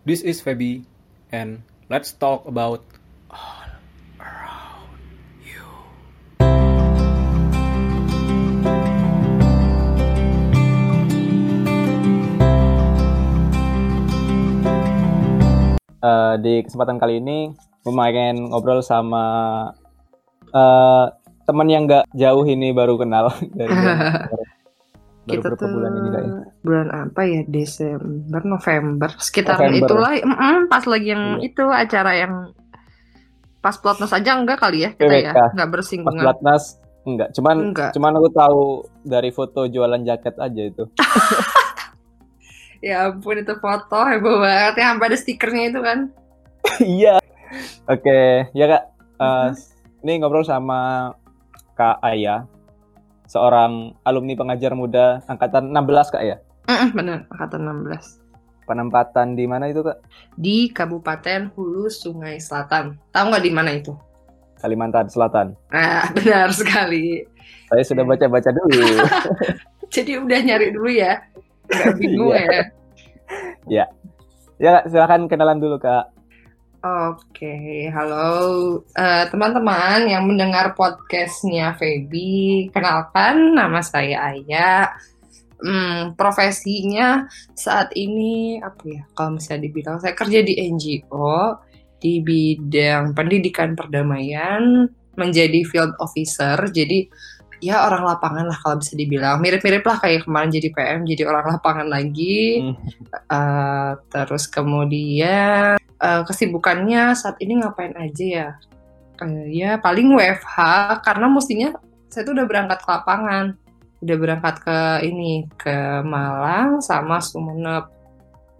This is Feby, and let's talk about all around you. Eh, di kesempatan kali ini gue pengen ngobrol sama eh teman yang nggak jauh ini baru kenal dari baru, Kita tuh bulan ini kayaknya. bulan apa ya Desember November sekitar November. itulah mm-mm, pas lagi yang Iya. itu acara yang pas plotnos aja enggak kali ya kita ya PWK. nggak Pas bersinggungan pelatnas enggak, cuman Enggak. cuman aku tahu dari foto jualan jaket aja itu. ya ampun itu foto heboh banget ya sampai ada stikernya itu kan Iya. Oke, ya Kak. Eh, Mhm. Ini ngobrol sama Kak Aya, seorang alumni pengajar muda angkatan 16 Kak ya. Mm-mm, bener angkatan 16 Penempatan di mana itu Kak? di Kabupaten Hulu Sungai Selatan tahu nggak di mana itu Kalimantan Selatan. ah benar sekali Saya sudah baca-baca dulu. jadi udah nyari dulu ya nggak bingung Iya. ya ya Kak, silakan kenalan dulu Kak. Oke, halo eh, teman-teman yang mendengar podcastnya Feby. Kenalkan, nama saya Aya. Hmm, profesinya saat ini apa ya? Kalau misalnya dibilang saya kerja di NGO di bidang pendidikan perdamaian, menjadi field officer. Jadi ya orang lapangan lah kalau bisa dibilang. Mirip-mirip lah kayak kemarin jadi PM, jadi orang lapangan lagi. Hmm. Eh, terus kemudian eh, kesibukannya saat ini ngapain aja ya? Eh, ya paling WFH karena mestinya saya tuh udah berangkat ke lapangan, udah berangkat ke ini ke Malang sama Sumeneb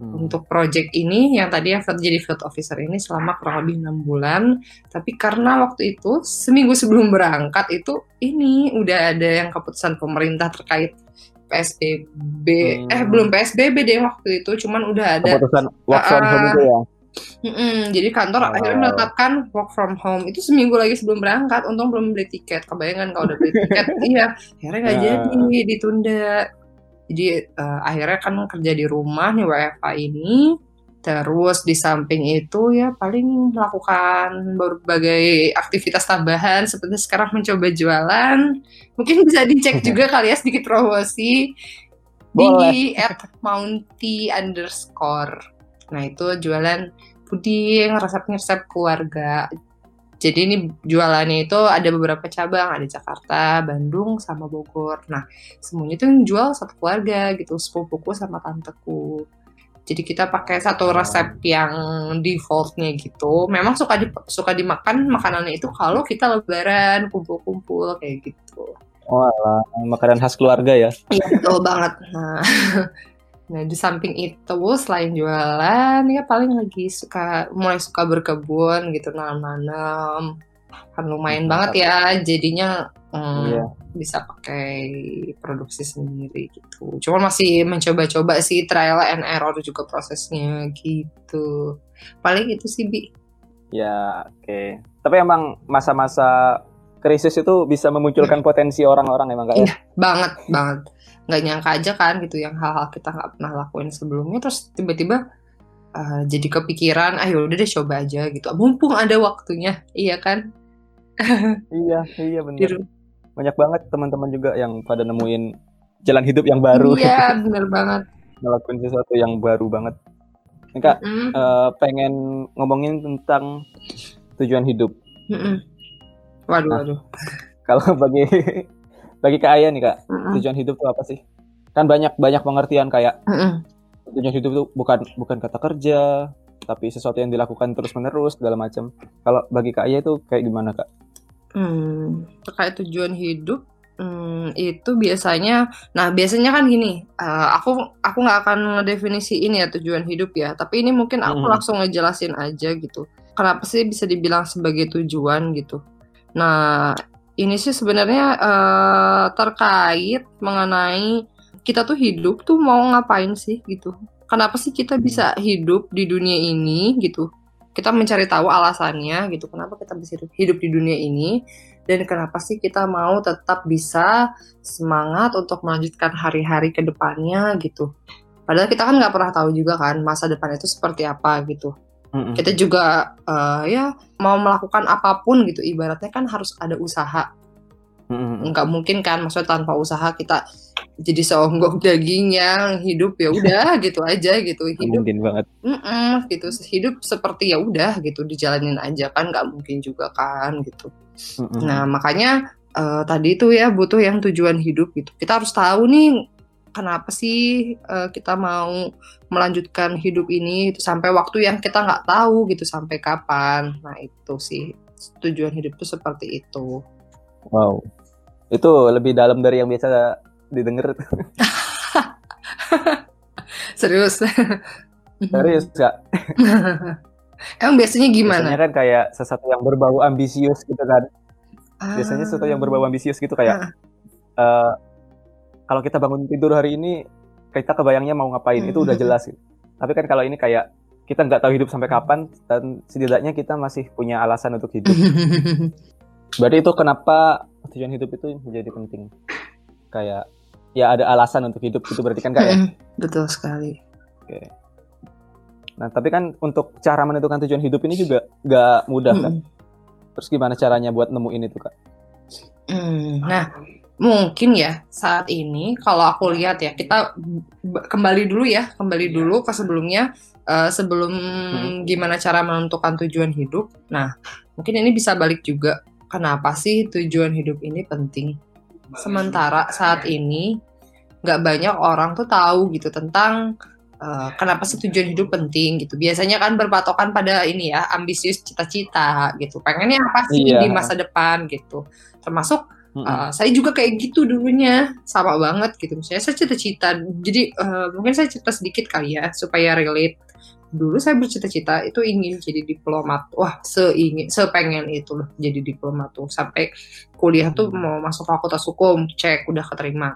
Hmm. untuk project ini yang tadi yang jadi field officer ini selama kurang lebih enam bulan. Tapi karena waktu itu seminggu sebelum berangkat itu ini udah ada yang keputusan pemerintah terkait PSBB, Hmm. eh belum PSBB deh waktu itu, cuman udah ada Keputusan work from home itu ya. Mm-mm, jadi kantor Oh. akhirnya menetapkan work from home itu seminggu lagi sebelum berangkat. Untung belum beli tiket. Kebayangan kalau udah beli tiket, iya akhirnya nggak Nah. jadi ditunda. Jadi eh, akhirnya kan kerja di rumah nih WFH ini. Terus di samping itu ya paling melakukan berbagai aktivitas tambahan seperti sekarang mencoba jualan. Mungkin bisa dicek juga kali ya sedikit promosi di at mounty underscore. Nah itu jualan puding, resepnya resep keluarga. Jadi ini jualannya itu ada beberapa cabang, ada Jakarta, Bandung, sama Bogor. Nah semuanya itu yang jual satu keluarga gitu, sepupuku sama tanteku. Jadi kita pakai satu resep yang defaultnya gitu. Memang suka di, suka dimakan makanannya itu kalau kita lebaran, kumpul-kumpul kayak gitu. Oh, alah, makanan khas keluarga ya. Iya betul banget. Nah, nah di samping itu selain jualan ya paling lagi suka mulai suka berkebun gitu nanam-nanam. Kan lumayan banget ya jadinya hmm, Iya. bisa pakai produksi sendiri gitu. Cuma masih mencoba-coba sih trial and error juga prosesnya gitu. Paling itu sih Bi. Ya, oke. Tapi emang masa-masa krisis itu bisa memunculkan potensi orang-orang emang Kak ya. Iya. Banget banget. Nggak nyangka aja kan gitu yang hal-hal kita nggak pernah lakuin sebelumnya terus tiba-tiba uh, jadi kepikiran, ayo udah deh coba aja gitu. Mumpung ada waktunya, iya kan? Iya, iya ru- Banyak banget teman-teman juga yang pada nemuin jalan hidup yang baru, Iya, bener banget. ngelakuin sesuatu yang baru banget. Kak, Mm, eh, pengen ngomongin tentang tujuan hidup. mm-mm. Waduh, Nah. waduh. Kalau bagi bagi Kak Aya nih Kak, Mm-mm, tujuan hidup itu apa sih? Kan banyak banyak pengertian kayak mm-mm. tujuan hidup itu bukan bukan kata kerja, tapi sesuatu yang dilakukan terus-menerus segala macam. Kalau bagi Kak Aya itu kayak gimana Kak? Hmm, terkait tujuan hidup, hmm, itu biasanya, nah biasanya kan gini, eh, aku aku nggak akan ngedefinisiin ya tujuan hidup ya, tapi ini mungkin aku Mhm. langsung ngejelasin aja gitu. Kenapa sih bisa dibilang sebagai tujuan gitu? Nah, ini sih sebenarnya eh, terkait mengenai kita tuh hidup tuh mau ngapain sih gitu? Kenapa sih kita bisa hidup di dunia ini gitu? kita mencari tahu alasannya gitu kenapa kita bisa hidup, hidup di dunia ini dan kenapa sih kita mau tetap bisa semangat untuk melanjutkan hari-hari ke depannya gitu Padahal kita kan nggak pernah tahu juga kan masa depan itu seperti apa gitu. Mm-mm. Kita juga eh, ya mau melakukan apa pun gitu, ibaratnya kan harus ada usaha. Mm-mm. Nggak mungkin kan, maksudnya tanpa usaha kita jadi seonggok daging yang hidup ya udah gitu aja gitu hidup mungkin banget. mm gitu hidup seperti ya udah gitu dijalanin aja kan nggak mungkin juga kan gitu Mm-mm. Nah, makanya eh, tadi itu ya butuh yang tujuan hidup gitu. Kita harus tahu nih kenapa sih eh, kita mau melanjutkan hidup ini itu sampai waktu yang kita nggak tahu gitu sampai kapan. Nah, itu sih tujuan hidup itu seperti itu. Wow. Itu lebih dalam dari yang biasa didengar. Serius. Serius kak. Emang biasanya gimana? Biasanya kan kayak sesuatu yang berbau ambisius gitu kan. Ah. Biasanya sesuatu yang berbau ambisius gitu kayak eh, kalau kita bangun tidur hari ini kita kebayangnya mau ngapain itu udah jelas. gitu. Tapi kan kalau ini kayak kita nggak tahu hidup sampai kapan dan setidaknya kita masih punya alasan untuk hidup. Berarti itu kenapa tujuan hidup itu menjadi penting. Kayak ya ada alasan untuk hidup itu berarti kan kayak. Betul sekali. Nah tapi kan untuk cara menentukan tujuan hidup ini juga nggak mudah kan. Terus gimana caranya buat nemuin itu kak? Hmm, nah, mungkin ya saat ini kalau aku lihat ya kita kembali dulu ya, kembali dulu ke sebelumnya eh, sebelum gimana cara menentukan tujuan hidup. Nah, mungkin ini bisa balik juga. Kenapa sih tujuan hidup ini penting? Sementara saat ini nggak banyak orang tuh tahu gitu tentang eh, kenapa sih tujuan hidup penting gitu. Biasanya kan berpatokan pada ini ya, ambisius cita-cita gitu. Pengennya apa sih Iya. di masa depan gitu. Termasuk Uh, saya juga kayak gitu dulunya. Sama banget gitu. Misalnya saya cita-cita jadi uh, mungkin saya cerita sedikit kali ya supaya relate. Dulu saya bercita-cita itu ingin jadi diplomat. Wah seingin sepengen itu loh jadi diplomat tuh. Sampai kuliah tuh mau masuk fakultas hukum cek udah keterima.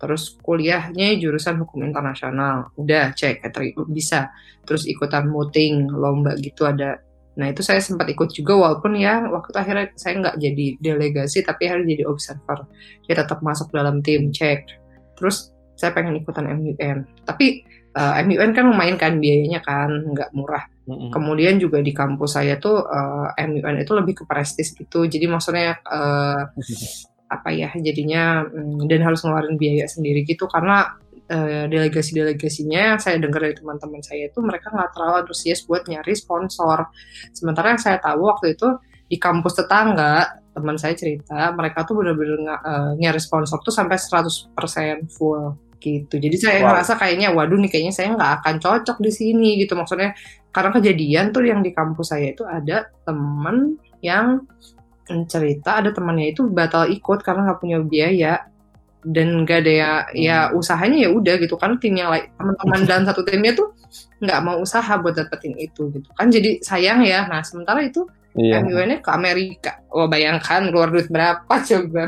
Terus kuliahnya jurusan hukum internasional udah cek keterima bisa. Terus ikutan muting lomba gitu ada Nah itu saya sempat ikut juga walaupun ya waktu itu akhirnya saya nggak jadi delegasi tapi harus jadi observer. Ya tetap masuk dalam tim cek. Terus saya pengen ikutan MUN. Tapi eh, MUN kan lumayan kan biayanya kan nggak murah. Mm-mm. Kemudian juga di kampus saya tuh eh, MUN itu lebih ke prestis gitu. Jadi maksudnya eh, apa ya jadinya mm, dan harus ngeluarin biaya sendiri gitu karena eh, delegasi-delegasinya saya dengar dari teman-teman saya itu mereka nggak terlalu antusias buat nyari sponsor. Sementara yang saya tahu waktu itu di kampus tetangga teman saya cerita mereka tuh bener-bener eh, nyari sponsor tuh sampai 100% full gitu. Jadi saya Wow. ngerasa kayaknya waduh nih kayaknya saya nggak akan cocok di sini gitu maksudnya karena kejadian tuh yang di kampus saya itu ada temen yang cerita ada temannya itu batal ikut karena nggak punya biaya dan gak ada ya, ya usahanya ya udah gitu kan tim yang lain teman-teman dalam satu timnya tuh nggak mau usaha buat dapetin itu gitu kan. Jadi sayang ya. Nah sementara itu Iya. MUN-nya ke Amerika. Wah bayangkan keluar duit berapa coba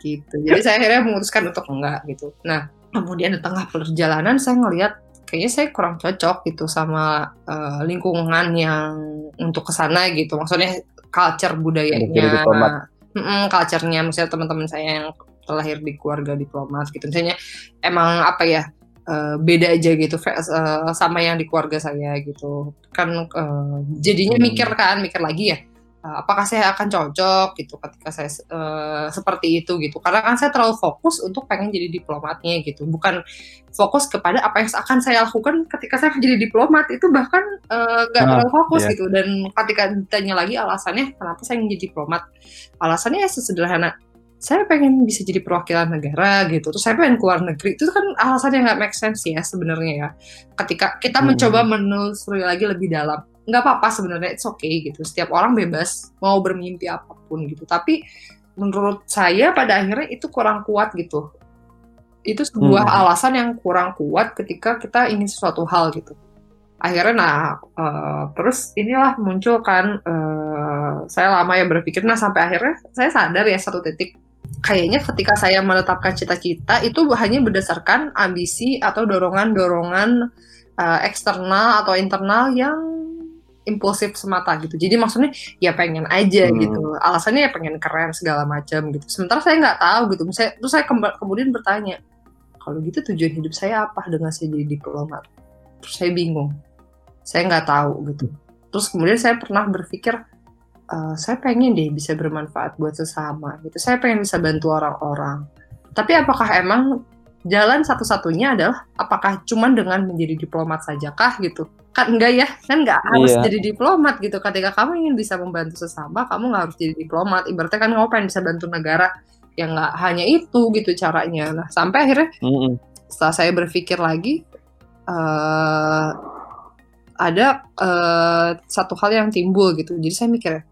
gitu. Jadi saya akhirnya memutuskan untuk enggak gitu. Nah kemudian di tengah perjalanan saya ngelihat kayaknya saya kurang cocok gitu sama eh, lingkungan yang untuk ke sana gitu. Maksudnya culture budayanya. Culture-nya misalnya teman-teman saya yang terlahir di keluarga diplomat gitu. Misalnya emang apa ya eh, beda aja gitu eh, sama yang di keluarga saya gitu. Kan eh, jadinya Hmm. mikir kan mikir lagi ya apakah saya akan cocok gitu ketika saya seperti itu gitu. Karena kan saya terlalu fokus untuk pengen jadi diplomatnya gitu. Bukan fokus kepada apa yang akan saya lakukan ketika saya menjadi diplomat. Itu bahkan nggak Ah, terlalu fokus iya. gitu. Dan ketika ditanya lagi alasannya kenapa saya ingin jadi diplomat? Alasannya ya sesederhana saya pengen bisa jadi perwakilan negara gitu. Terus saya pengen keluar negeri. Itu kan alasannya nggak make sense ya sebenarnya ya. Ketika kita Hmm. mencoba menelusuri lagi lebih dalam nggak apa-apa sebenarnya it's okay gitu. Setiap orang bebas mau bermimpi apa pun gitu. Tapi menurut saya pada akhirnya itu kurang kuat gitu. Itu sebuah Hmm. alasan yang kurang kuat ketika kita ingin sesuatu hal gitu. Akhirnya nah eh, terus inilah muncul kan eh, saya lama ya berpikir. Nah sampai akhirnya saya sadar ya satu titik kayaknya ketika saya menetapkan cita-cita itu hanya berdasarkan ambisi atau dorongan-dorongan eh, eksternal atau internal yang impulsif semata gitu. Jadi maksudnya ya pengen aja Hmm. gitu. Alasannya ya pengen keren segala macam gitu. Sementara saya nggak tahu gitu. Misalnya, terus saya kemudian bertanya, kalau gitu tujuan hidup saya apa dengan saya jadi diplomat terus saya bingung saya nggak tahu gitu terus kemudian saya pernah berpikir uh, saya pengen deh bisa bermanfaat buat sesama gitu. Saya pengen bisa bantu orang-orang. Tapi apakah emang jalan satu-satunya adalah apakah cuman dengan menjadi diplomat saja kah gitu? Kan enggak ya? Kan enggak harus Iya. jadi diplomat gitu. Ketika kamu ingin bisa membantu sesama kamu nggak harus jadi diplomat. Ibaratnya kan kamu pengen bisa bantu negara. Yang nggak hanya itu gitu caranya. Nah sampai akhirnya Mm-mm. setelah saya berpikir lagi eh ada eh, satu hal yang timbul gitu. Jadi saya mikir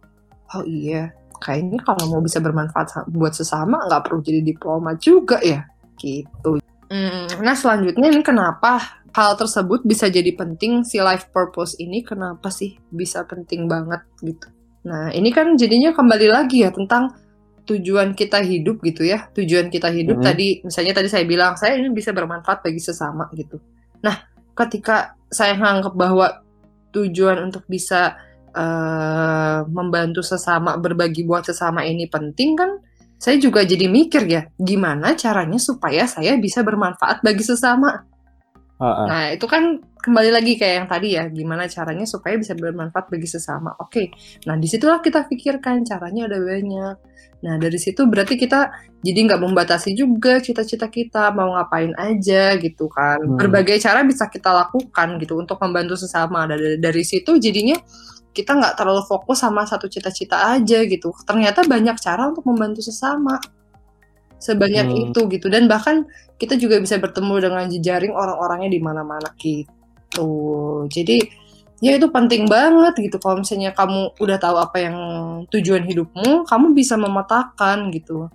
oh iya kayaknya kalau mau bisa bermanfaat buat sesama nggak perlu jadi diplomat juga ya. Gitu. Hmm, nah selanjutnya ini kenapa hal tersebut bisa jadi penting? Si life purpose ini kenapa sih bisa penting banget gitu? Nah ini kan jadinya kembali lagi ya tentang tujuan kita hidup gitu ya. Tujuan kita hidup Mhm. tadi misalnya tadi saya bilang saya ini bisa bermanfaat bagi sesama gitu. Nah ketika saya menganggap bahwa tujuan untuk bisa eh, membantu sesama berbagi buat sesama ini penting kan saya juga jadi mikir ya gimana caranya supaya saya bisa bermanfaat bagi sesama Ha-ha. Nah, itu kan kembali lagi kayak yang tadi ya, gimana caranya supaya bisa bermanfaat bagi sesama. Oke, nah di situlah kita pikirkan caranya ada banyak. Nah, dari situ berarti kita jadi nggak membatasi juga cita-cita kita mau ngapain aja gitu kan. Hmm. Berbagai cara bisa kita lakukan gitu untuk membantu sesama. Dari, dari situ jadinya kita nggak terlalu fokus sama satu cita-cita aja gitu. Ternyata banyak cara untuk membantu sesama. Sebanyak Hmm. itu gitu dan bahkan kita juga bisa bertemu dengan jejaring orang-orangnya di mana-mana gitu. Jadi ya itu penting banget gitu kalau misalnya kamu udah tahu apa yang tujuan hidupmu, kamu bisa memetakan gitu.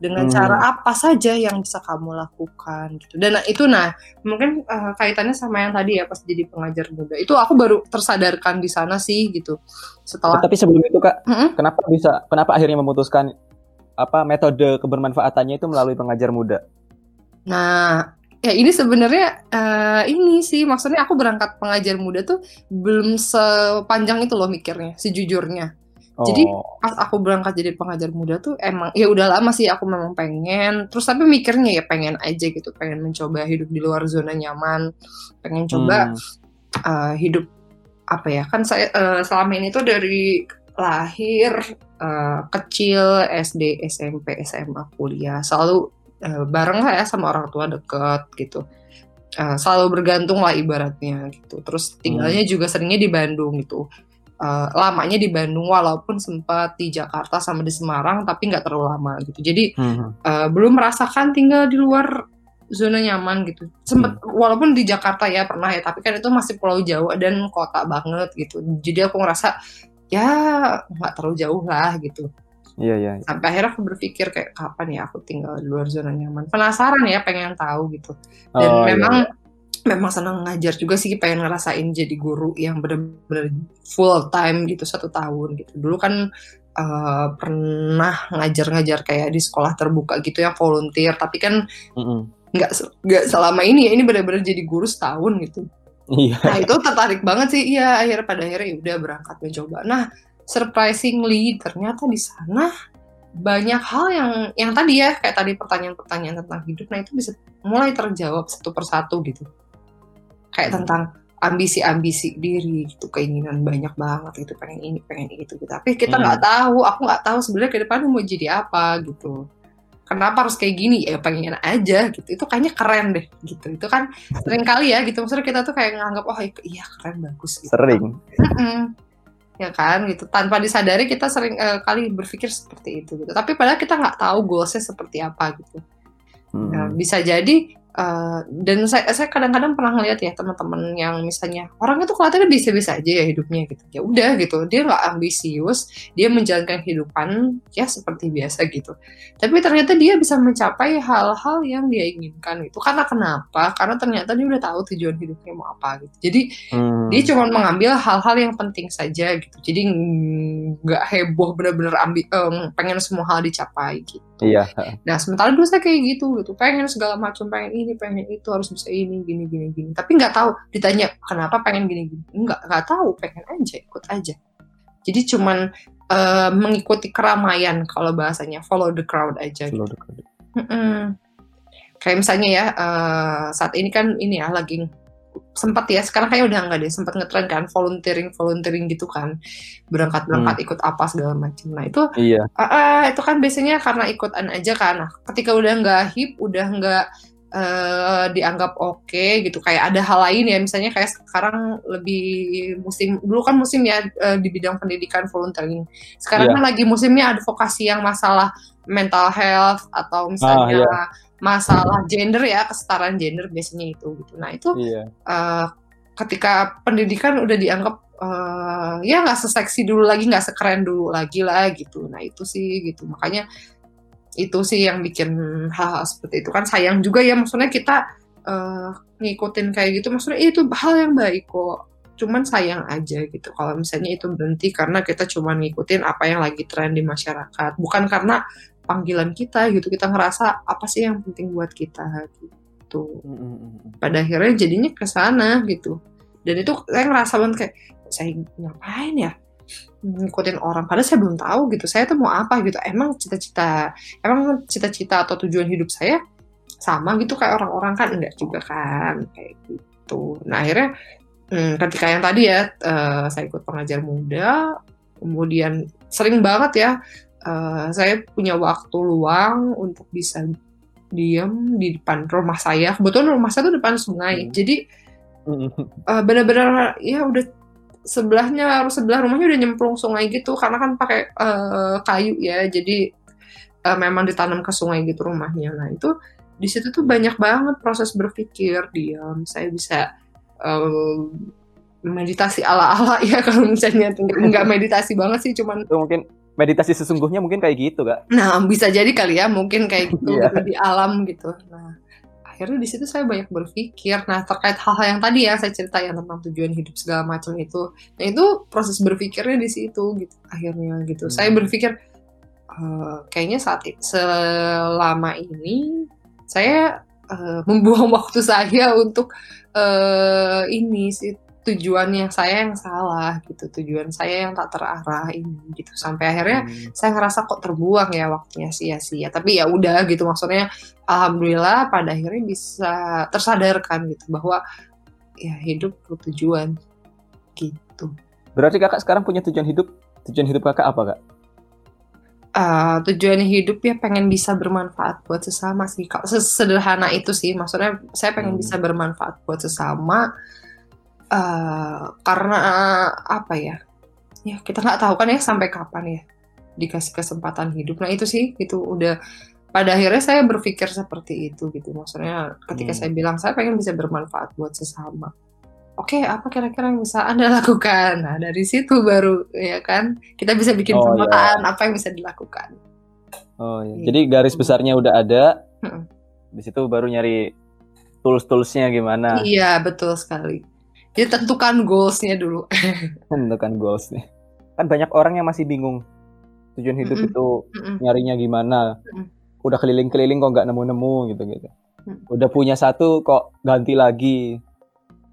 Dengan Hmm. cara apa saja yang bisa kamu lakukan gitu. Dan itu nah, mungkin eh, kaitannya sama yang tadi ya pas jadi pengajar muda. Itu aku baru tersadarkan di sana sih gitu. Setelah Tapi sebelum itu kak, Mm-mm. kenapa bisa, kenapa akhirnya memutuskan apa metode kebermanfaatannya itu melalui pengajar muda? Nah, ya ini sebenarnya eh, ini sih maksudnya aku berangkat pengajar muda tuh belum sepanjang itu loh mikirnya, sejujurnya. Jadi, Oh, Pas aku berangkat jadi pengajar muda tuh emang ya udah lama sih aku memang pengen. Terus tapi mikirnya ya pengen aja gitu, pengen mencoba hidup di luar zona nyaman, pengen coba hmm, eh, hidup apa ya kan saya eh, selama ini tuh dari lahir eh, kecil SD SMP SMA kuliah selalu eh, bareng lah ya sama orang tua deket gitu. Eh, selalu bergantung lah ibaratnya gitu. Terus tinggalnya juga seringnya di Bandung gitu Eh, lamanya di Bandung walaupun sempat di Jakarta sama di Semarang tapi nggak terlalu lama gitu jadi hmm, eh, belum merasakan tinggal di luar zona nyaman gitu. Sempet walaupun di Jakarta ya pernah ya, tapi kan itu masih Pulau Jawa dan kota banget gitu. Jadi aku ngerasa ya nggak terlalu jauh lah gitu. iya iya. Sampai akhirnya aku berpikir kayak kapan ya aku tinggal di luar zona nyaman. Penasaran ya, pengen tahu gitu. Dan Oh, iya, memang iya. Memang senang ngajar juga sih pengen ngerasain jadi guru yang bener-bener full time gitu satu tahun gitu. Dulu kan eh, pernah ngajar-ngajar kayak di sekolah terbuka gitu yang volunteer. Tapi kan nggak se- nggak selama ini ya ini bener-bener jadi guru setahun gitu. Iya. nah itu tertarik banget sih. Iya akhirnya pada akhirnya ya udah berangkat mencoba. Nah surprisingly ternyata di sana banyak hal yang yang tadi ya kayak tadi pertanyaan-pertanyaan tentang hidup. Nah itu bisa mulai terjawab satu persatu gitu kayak Hmm. tentang ambisi-ambisi diri gitu keinginan banyak banget gitu pengen ini pengen itu gitu. Tapi kita Hmm. nggak tahu aku nggak tahu sebenarnya ke depan mau jadi apa gitu. Kenapa harus kayak gini? Ya pengen aja gitu. Itu kayaknya keren deh gitu. Itu kan sering kali ya gitu. Maksudnya kita tuh kayak nganggap oh iya keren bagus gitu. Sering. Ya kan gitu. Tanpa disadari kita sering eh, kali berpikir seperti itu gitu. Tapi padahal kita nggak tahu goalsnya seperti apa gitu. Mm. Nah, bisa jadi eh, dan saya saya kadang-kadang pernah ngeliat ya teman-teman yang misalnya orangnya tuh kelihatannya bisa-bisa aja ya hidupnya gitu. Ya udah gitu dia nggak ambisius dia menjalankan kehidupan ya seperti biasa gitu. Tapi ternyata dia bisa mencapai hal-hal yang dia inginkan itu karena kenapa? Karena ternyata dia udah tahu tujuan hidupnya mau apa gitu. Jadi Hmm. dia cuma mengambil hal-hal yang penting saja gitu. Jadi nggak heboh bener-bener ambil em, pengen semua hal dicapai gitu Iya. Nah, sementara dulu saya kayak gitu gitu, pengen segala macam, pengen ini, pengen itu, harus bisa ini, gini, gini, gini. Tapi nggak tahu, ditanya kenapa pengen gini, gini. Nggak, nggak tahu, pengen aja, ikut aja. Jadi cuman eh, mengikuti keramaian kalau bahasanya, follow the crowd aja. Gitu. Slow the crowd. Mm-mm. kayak misalnya ya uh, saat ini kan ini ya lagi sempat ya sekarang kayak udah nggak deh sempat ngetren kan volunteering volunteering gitu kan. Berangkat berangkat hmm. ikut apa segala macam nah itu iya. uh, uh, itu kan biasanya karena ikutan aja kan. Nah ketika udah nggak hip udah nggak uh, dianggap oke okay, gitu kayak ada hal lain ya misalnya kayak sekarang lebih musim dulu kan musim ya uh, di bidang pendidikan volunteering. Sekarang yeah. kan lagi musimnya advokasi yang masalah mental health atau misalnya ah, yeah masalah gender ya kesetaraan gender biasanya itu gitu. Nah itu iya. uh, ketika pendidikan udah dianggap uh, ya nggak seseksi dulu lagi nggak sekeren dulu lagi lah gitu. Nah itu sih gitu. Makanya itu sih yang bikin hal-hal seperti itu. Kan sayang juga ya maksudnya kita uh, ngikutin kayak gitu maksudnya itu hal yang baik kok. Cuman sayang aja gitu. Kalau misalnya itu berhenti karena kita cuma ngikutin apa yang lagi tren di masyarakat. Bukan karena panggilan kita gitu kita ngerasa apa sih yang penting buat kita? Gitu. Pada akhirnya jadinya ke sana gitu. Dan itu saya ngerasa banget kayak saya ngapain ya ngikutin orang? Padahal saya belum tahu gitu saya tuh mau apa? Gitu. Emang cita-cita emang cita-cita atau tujuan hidup saya sama gitu kayak orang-orang kan? Enggak juga kan kayak gitu. Nah akhirnya hmm, ketika yang tadi ya uh, saya ikut pengajar muda kemudian sering banget ya uh, saya punya waktu luang untuk bisa diem di depan rumah saya. Kebetulan rumah saya tuh depan sungai, hmm. jadi uh, benar-benar ya udah sebelahnya harus sebelah rumahnya udah nyemplung sungai gitu karena kan pakai uh, kayu ya, jadi uh, memang ditanam ke sungai gitu rumahnya. Nah itu di situ tuh banyak banget proses berpikir diam. Saya bisa uh, meditasi ala-ala ya kalau misalnya nggak meditasi banget sih, cuman itu mungkin meditasi sesungguhnya mungkin kayak gitu kak. Nah bisa jadi kali ya mungkin kayak gitu yeah. di alam gitu. Nah akhirnya di situ saya banyak berpikir. Nah terkait hal-hal yang tadi ya saya cerita yang tentang tujuan hidup segala macam itu. Nah itu proses berpikirnya di situ gitu akhirnya gitu. Hmm. saya berpikir uh, kayaknya saat selama ini saya uh, membuang waktu saya untuk uh, ini sih tujuan yang saya yang salah gitu tujuan saya yang tak terarah ini gitu. Sampai akhirnya hmm. saya ngerasa kok terbuang ya waktunya sia-sia. Tapi ya udah gitu maksudnya alhamdulillah pada akhirnya bisa tersadarkan gitu bahwa ya hidup perlu tujuan gitu. Berarti kakak sekarang punya tujuan hidup? Tujuan hidup kakak apa kak? Uh, tujuan hidup ya pengen bisa bermanfaat buat sesama sih kalau sederhana itu sih maksudnya saya pengen hmm. bisa bermanfaat buat sesama uh, karena apa ya? Ya kita nggak tahu kan ya sampai kapan ya dikasih kesempatan hidup. Nah itu sih itu udah pada akhirnya saya berpikir seperti itu gitu. Maksudnya ketika hmm. saya bilang saya pengen bisa bermanfaat buat sesama. Oke apa kira-kira yang bisa anda lakukan? Nah dari situ baru ya kan kita bisa bikin oh, pemetaan ya. apa yang bisa dilakukan. Oh ya. jadi garis besarnya udah ada. Hmm. di situ baru nyari tools toolsnya gimana? Iya betul sekali jadi tentukan goalsnya dulu. tentukan goalsnya. Kan banyak orang yang masih bingung tujuan hidup mm -mm. itu mm -mm. nyarinya gimana. Mm -mm. Udah keliling-keliling kok nggak nemu-nemu gitu gitu. Mm. Udah punya satu kok ganti lagi.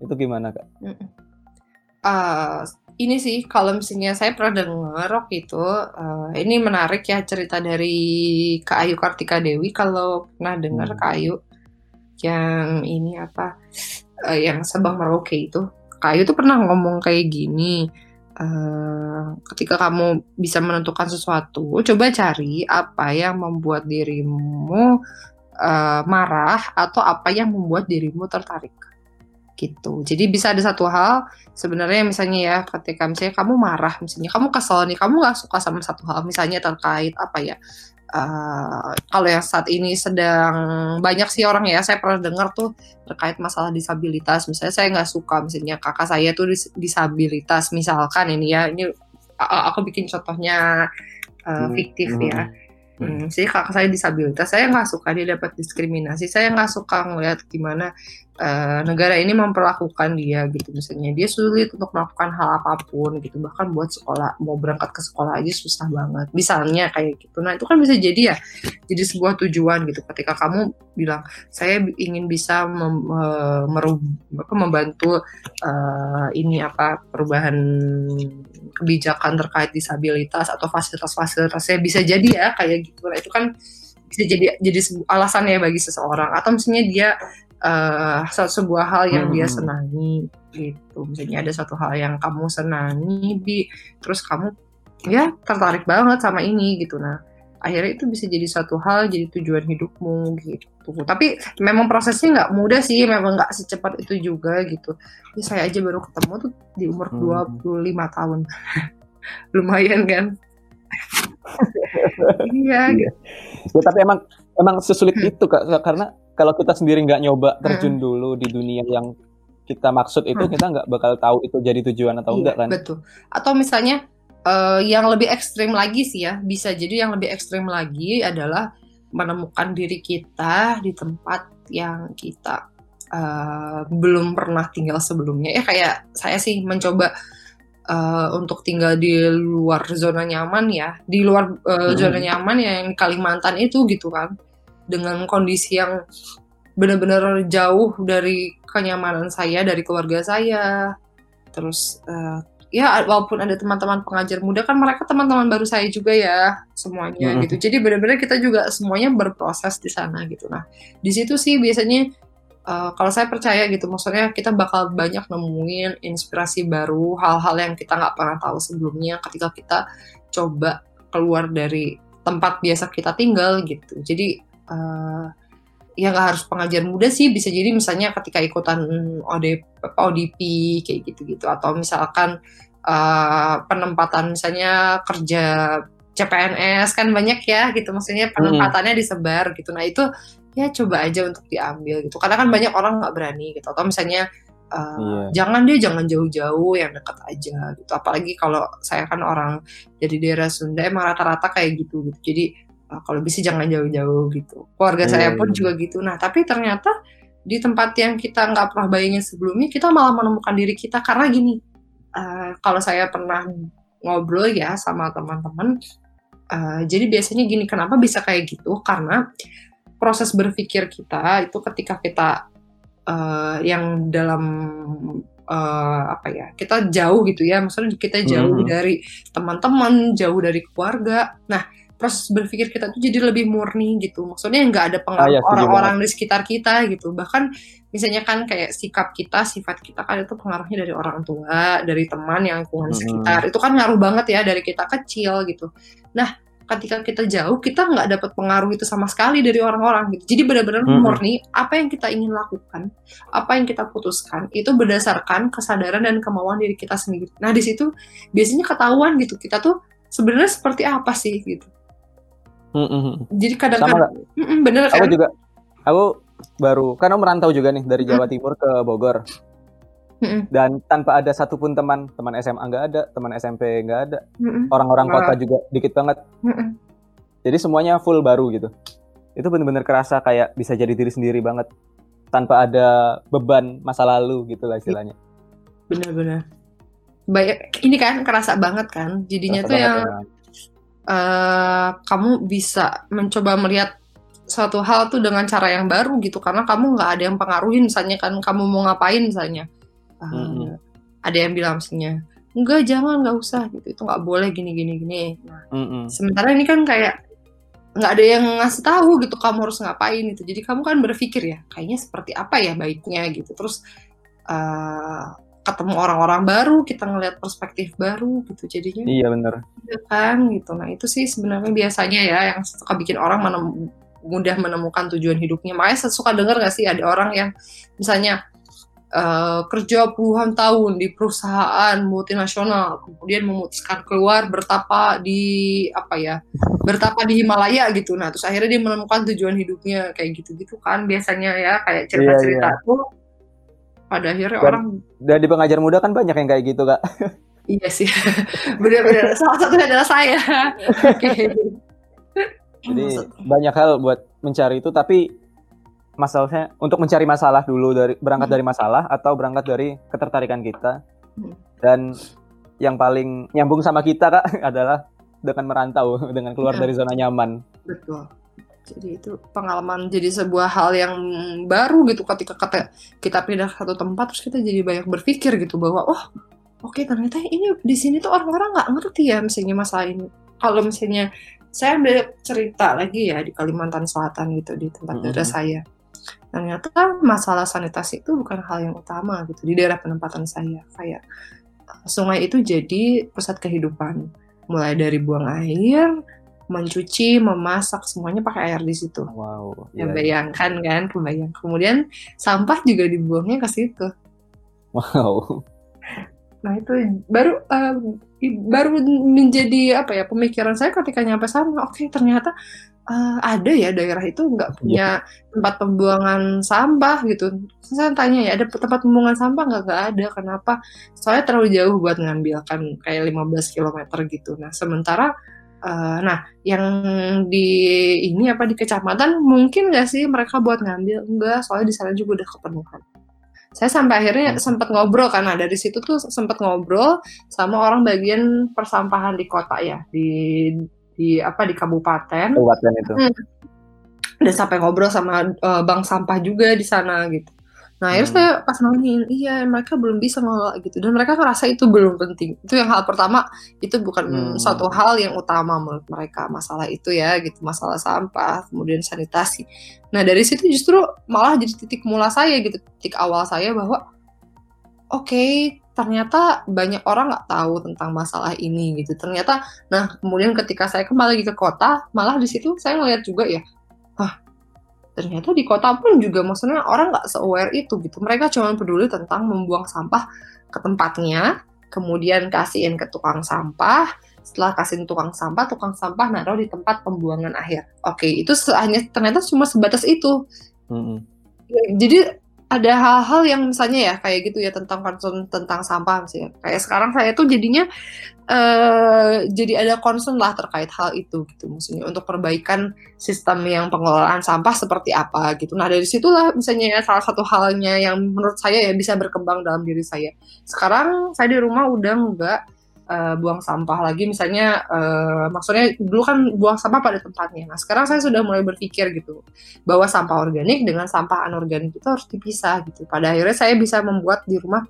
Itu gimana kak? Mm -mm. Uh, ini sih kalau misalnya saya pernah dengar waktu itu uh, ini menarik ya cerita dari Kak Ayu Kartika Dewi kalau pernah dengar hmm. Kak Ayu yang ini apa uh, yang Sabang Merauke itu. Kayu tuh pernah ngomong kayak gini uh, ketika kamu bisa menentukan sesuatu coba cari apa yang membuat dirimu uh, marah atau apa yang membuat dirimu tertarik. Gitu. Jadi bisa ada satu hal sebenarnya misalnya ya ketika misalnya kamu marah misalnya kamu kesel nih kamu nggak suka sama satu hal misalnya terkait apa ya uh, kalau yang saat ini sedang banyak sih orang ya saya pernah dengar tuh terkait masalah disabilitas. Misalnya saya nggak suka misalnya kakak saya tuh dis disabilitas. Misalkan ini ya ini aku bikin contohnya uh, fiktif hmm. ya Hmm, jadi kakak saya disabilitas, saya nggak suka dia dapat diskriminasi, saya nggak suka ngeliat gimana uh, negara ini memperlakukan dia gitu. Misalnya dia sulit untuk melakukan hal apa pun gitu. Bahkan buat sekolah mau berangkat ke sekolah aja susah banget. Misalnya kayak gitu. Nah itu kan bisa jadi ya jadi sebuah tujuan gitu. Ketika kamu bilang saya ingin bisa mem, merub, apa, membantu uh, ini apa perubahan kebijakan terkait disabilitas atau fasilitas-fasilitasnya bisa jadi ya kayak gitu. Nah itu kan bisa jadi jadi alasan ya bagi seseorang. Atau misalnya dia se- sebuah hal yang dia Hmm. senangi gitu. Misalnya ada satu hal yang kamu senangi bi terus kamu ya tertarik banget sama ini gitu. Nah akhirnya itu bisa jadi satu hal jadi tujuan hidupmu gitu tapi memang prosesnya nggak mudah sih memang nggak secepat itu juga gitu ya, saya aja baru ketemu tuh di umur Hmm. 25 tahun lumayan kan iya gitu. Ya, tapi emang emang sesulit Hmm. itu kak karena kalau kita sendiri nggak nyoba terjun dulu di dunia yang kita maksud itu Hmm. kita nggak bakal tahu itu jadi tujuan atau Iya, enggak kan betul atau misalnya eh, yang lebih ekstrim lagi sih ya bisa jadi yang lebih ekstrim lagi adalah menemukan diri kita di tempat yang kita eh, belum pernah tinggal sebelumnya. Ya kayak saya sih mencoba eh, untuk tinggal di luar zona nyaman ya di luar eh, Hmm. zona nyaman yang di Kalimantan itu gitu kan. Dengan kondisi yang benar-benar jauh dari kenyamanan saya dari keluarga saya. Terus eh, ya walaupun ada teman-teman pengajar muda kan mereka teman-teman baru saya juga ya semuanya Mm-mm. gitu. Jadi benar-benar kita juga semuanya berproses di sana gitu. Nah di situ sih biasanya eh, kalau saya percaya gitu maksudnya kita bakal banyak nemuin inspirasi baru hal-hal yang kita nggak pernah tahu sebelumnya ketika kita coba keluar dari tempat biasa kita tinggal gitu. Jadi eh, ya nggak harus pengajar muda sih bisa jadi misalnya ketika ikutan OD, ODP kayak gitu-gitu. Atau misalkan eh, penempatan misalnya kerja CPNS kan banyak ya gitu. Maksudnya penempatannya disebar gitu. Nah itu ya coba aja untuk diambil gitu. Karena kan banyak orang nggak berani gitu. Atau misalnya eh, Iya. jangan deh jangan jauh-jauh yang dekat aja gitu. Apalagi kalau saya kan orang dari daerah Sunda emang rata-rata kayak gitu gitu. Jadi uh, kalau bisa jangan jauh-jauh gitu. Keluarga Iya, saya pun iya. juga gitu. Nah, tapi ternyata di tempat yang kita nggak pernah bayangin sebelumnya, kita malah menemukan diri kita karena gini. uh, kalau saya pernah ngobrol ya sama teman-teman, uh, jadi biasanya gini, kenapa bisa kayak gitu? Karena proses berpikir kita itu ketika kita uh, yang dalam uh, apa ya kita jauh gitu ya maksudnya kita jauh Mhm. dari teman-teman jauh dari keluarga nah proses berpikir kita tuh jadi lebih murni gitu. Maksudnya nggak ada pengaruh Ah, ya, setuju orang-orang di sekitar kita gitu. Bahkan misalnya kan kayak sikap kita sifat kita kan itu pengaruhnya dari orang tua dari teman yang lingkungan Mhm. sekitar. Itu kan ngaruh banget ya dari kita kecil gitu. Nah ketika kita jauh kita nggak dapat pengaruh itu sama sekali dari orang-orang gitu. Jadi benar-benar Mhm. murni. Apa yang kita ingin lakukan apa yang kita putuskan itu berdasarkan kesadaran dan kemauan diri kita sendiri. Nah di situ biasanya ketahuan gitu kita tuh sebenarnya seperti apa sih gitu Mm-mm. jadi sama kadang-kadang Mm-mm, bener aku kan? juga aku baru karena merantau juga nih dari Jawa Timur ke Bogor. Mm-mm, dan tanpa ada satupun teman teman SMA nggak ada teman SMP nggak ada. Mm-mm, orang-orang kota juga dikit banget. Mm-mm. jadi semuanya full baru gitu. Itu bener-bener kerasa kayak bisa jadi diri sendiri banget. Tanpa ada beban masa lalu gitu lah istilahnya. Bener-bener. Banyak ini kan kerasa banget kan? Jadinya Kerasa tuh yang ya. Eh, kamu bisa mencoba melihat suatu hal tuh dengan cara yang baru gitu karena kamu nggak ada yang pengaruhin misalnya kan kamu mau ngapain misalnya. Eh, Mm-mm. ada yang bilang misalnya enggak jangan nggak usah gitu. Itu nggak boleh gini gini gini. Nah Mm-mm. sementara ini kan kayak nggak ada yang ngasih tahu gitu kamu harus ngapain gitu. Jadi kamu kan berpikir ya kayaknya seperti apa ya baiknya gitu. Terus eh, ketemu orang-orang baru kita ngelihat perspektif baru gitu jadinya iya bener Iya kan gitu. Nah itu sih sebenarnya biasanya ya yang suka bikin orang menem- mudah menemukan tujuan hidupnya. Makanya saya suka dengar gak sih ada orang yang misalnya eh, kerja puluhan tahun di perusahaan multinasional, kemudian memutuskan keluar bertapa di apa ya, bertapa di Himalaya gitu. Nah terus akhirnya dia menemukan tujuan hidupnya kayak gitu-gitu kan biasanya ya kayak cerita-cerita tuh. Pada akhirnya Dan- orang dan di pengajar muda kan banyak yang kayak gitu kak Iya sih, benar-benar salah satunya adalah saya. Jadi banyak hal buat mencari itu tapi masalahnya untuk mencari masalah dulu dari berangkat Hmm. dari masalah atau berangkat dari ketertarikan kita Hmm. dan yang paling nyambung sama kita kak adalah dengan merantau dengan keluar Iya. dari zona nyaman Betul. Jadi itu pengalaman jadi sebuah hal yang baru gitu ketika kata kita pindah ke satu tempat terus kita jadi banyak berpikir gitu bahwa oh oke ternyata ini di sini tuh orang-orang nggak ngerti ya misalnya masalah ini. Kalau misalnya saya ada cerita lagi ya di Kalimantan Selatan gitu di tempat Mhm. daerah saya. Ternyata masalah sanitasi itu bukan hal yang utama gitu di daerah penempatan saya. Kayak eh, sungai itu jadi pusat kehidupan. Mulai dari buang air, mencuci, memasak semuanya pakai air di situ. Wow. Ya, iya, iya. bayangkan kan, kebayang. Kemudian sampah juga dibuangnya ke situ. Wow. Nah itu baru eh, i- baru menjadi apa ya pemikiran saya ketika nyampe sana. Oke ternyata eh, ada ya daerah itu nggak punya tempat pembuangan sampah gitu. Saya tanya ya ada tempat pembuangan sampah nggak? Nggak ada. Kenapa? Soalnya terlalu jauh buat ngambil kan kayak 15 km gitu. Nah sementara eh, nah yang di ini apa di kecamatan mungkin nggak sih mereka buat ngambil? Enggak. Soalnya di sana juga udah kepenuhan saya sampai akhirnya Hmm. sempat ngobrol karena dari situ tuh sempat ngobrol sama orang bagian persampahan di kota ya di di apa di kabupaten Kabupaten itu. dan sampai ngobrol sama eh, bank sampah juga di sana gitu. Nah akhirnya Hmm. saya pas nanyain, iya mereka belum bisa ngelola gitu dan mereka ngerasa itu belum penting. Itu yang hal pertama itu bukan Hmm. suatu hal yang utama menurut mereka masalah itu ya gitu masalah sampah kemudian sanitasi. Nah dari situ justru malah jadi titik mula saya gitu titik awal saya bahwa oke ternyata banyak orang nggak tahu tentang masalah ini gitu. Ternyata nah kemudian ketika saya kembali lagi ke kota malah di situ saya ngeliat juga ya ternyata di kota pun juga maksudnya orang nggak se-aware itu gitu. Mereka cuma peduli tentang membuang sampah ke tempatnya, kemudian kasihin ke tukang sampah, setelah kasihin tukang sampah, tukang sampah naruh di tempat pembuangan akhir. Oke, itu hanya ternyata cuma sebatas itu. Mm-mm. Jadi ada hal-hal yang misalnya ya kayak gitu ya tentang concern tentang sampah misalnya. Kayak sekarang saya tuh jadinya eh jadi ada concern lah terkait hal itu gitu maksudnya untuk perbaikan sistem yang pengelolaan sampah seperti apa gitu. Nah dari situlah misalnya ya salah satu halnya yang menurut saya ya bisa berkembang dalam diri saya. Sekarang saya di rumah udah nggak eh, buang sampah lagi misalnya eh, maksudnya dulu kan buang sampah pada tempatnya. Nah sekarang saya sudah mulai berpikir gitu bahwa sampah organik dengan sampah anorganik itu harus dipisah gitu. Pada akhirnya saya bisa membuat di rumah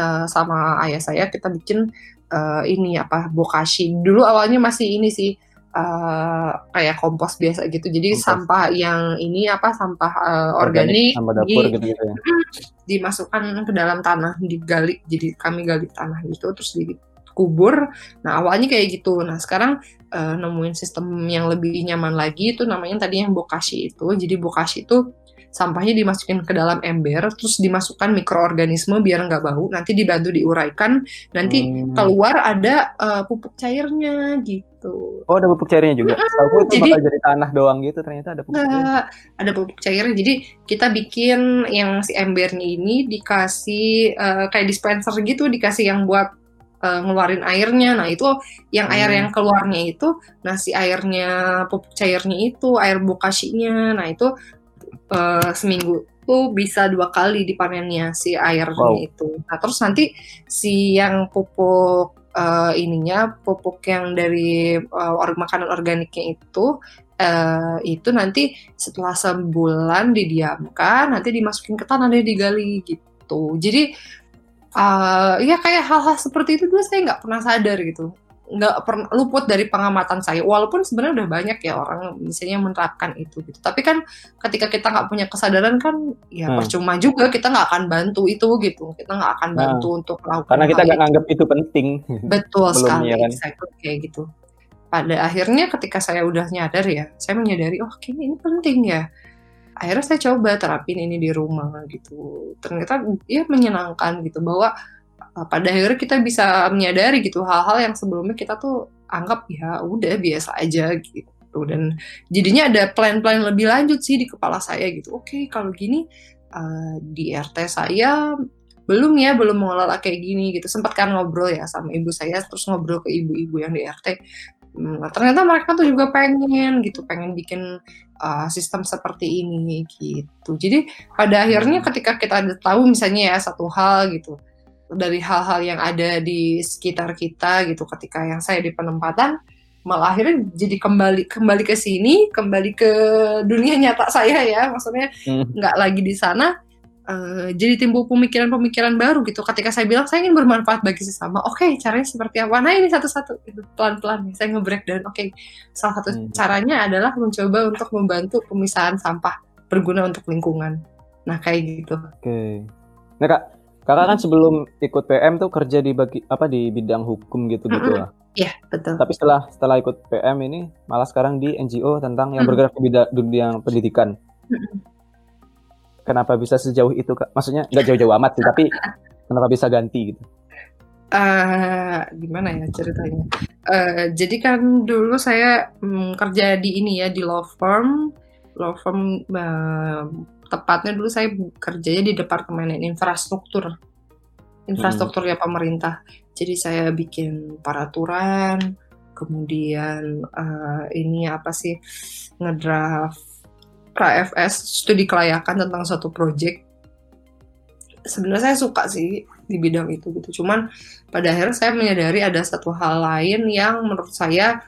eh, sama ayah saya kita bikin eh, ini apa bokashi. Dulu awalnya masih ini sih eh, kayak kompos biasa gitu. Jadi Kompos. sampah yang ini apa sampah eh, organik, sama dapur di- gitu-gitu ya. dimasukkan ke dalam tanah, digali. Jadi kami gali tanah gitu terus dikubur. Nah, awalnya kayak gitu. Nah, sekarang eh, nemuin sistem yang lebih nyaman lagi itu namanya tadi yang bokashi itu. Jadi bokashi itu sampahnya dimasukin ke dalam ember terus dimasukkan mikroorganisme biar nggak bau nanti dibantu diuraikan nanti Hmm. keluar ada eh, pupuk cairnya gitu Oh ada pupuk cairnya juga. Tahu itu jadi- bakal jadi tanah doang gitu ternyata ada pupuk. Nggak, ada pupuk cairnya. Jadi kita bikin yang si embernya ini dikasih eh, kayak dispenser gitu, dikasih yang buat eh, ngeluarin airnya. Nah itu yang air Hmm. yang keluarnya itu, nah si airnya pupuk cairnya itu, air bokashinya. Nah itu eh, seminggu tuh bisa dua kali dipanennya si airnya Wow. itu. Nah terus nanti si yang pupuk eh, ininya, pupuk yang dari eh, or- makanan organiknya itu eh, itu nanti setelah sebulan didiamkan nanti dimasukin ke tanah deh digali gitu jadi eh, ya kayak hal-hal seperti itu dulu saya nggak pernah sadar gitu nggak pernah luput dari pengamatan saya walaupun sebenarnya udah banyak ya orang misalnya menerapkan itu gitu tapi kan ketika kita nggak punya kesadaran kan ya Hmm. percuma juga kita nggak akan bantu itu gitu kita nggak akan Nah, bantu untuk melakukan Karena kita nggak nganggap itu penting. Betul Belum, sekali, ya kan? exactly kayak gitu. Pada akhirnya ketika saya udah nyadar ya, saya menyadari, oh kayaknya ini penting ya. Akhirnya saya coba terapin ini di rumah gitu. Ternyata ya menyenangkan gitu bahwa pada akhirnya kita bisa menyadari gitu hal-hal yang sebelumnya kita tuh anggap ya udah biasa aja gitu. Dan jadinya ada plan-plan lebih lanjut sih di kepala saya gitu. Oke kalau gini uh, di RT saya belum ya belum mengelola kayak gini gitu sempat kan ngobrol ya sama ibu saya terus ngobrol ke ibu-ibu yang di RT Hmm, nah, ternyata mereka tuh juga pengen gitu pengen bikin uh, sistem seperti ini gitu jadi pada akhirnya ketika kita tahu misalnya ya satu hal gitu dari hal-hal yang ada di sekitar kita gitu ketika yang saya di penempatan malah akhirnya jadi kembali kembali ke sini kembali ke dunia nyata saya ya maksudnya Hmm. nggak lagi di sana uh, jadi timbul pemikiran-pemikiran baru gitu. Ketika saya bilang saya ingin bermanfaat bagi sesama, oke okay, caranya seperti apa? Nah ini satu-satu gitu, pelan-pelan saya nge-breakdown. Oke, okay, salah satu hmm. caranya adalah mencoba untuk membantu pemisahan sampah berguna untuk lingkungan. Nah kayak gitu. Oke. Okay. Nah kak, kakak kan sebelum ikut PM tuh kerja di bagi apa di bidang hukum gitu gitu lah. Iya betul. Tapi setelah setelah ikut PM ini malah sekarang di NGO tentang yang bergerak di bidang dunia pendidikan. Kenapa bisa sejauh itu kak? Maksudnya nggak jauh-jauh amat sih, tapi kenapa bisa ganti gitu? Uh, gimana ya ceritanya? Uh, jadi kan dulu saya um, kerja di ini ya di law firm, law firm uh, tepatnya dulu saya kerjanya di departemen infrastruktur, infrastruktur hmm. ya pemerintah. Jadi saya bikin peraturan, kemudian uh, ini apa sih ngedraft KFS studi kelayakan tentang satu project. Sebenarnya saya suka sih di bidang itu gitu. Cuman pada akhirnya saya menyadari ada satu hal lain yang menurut saya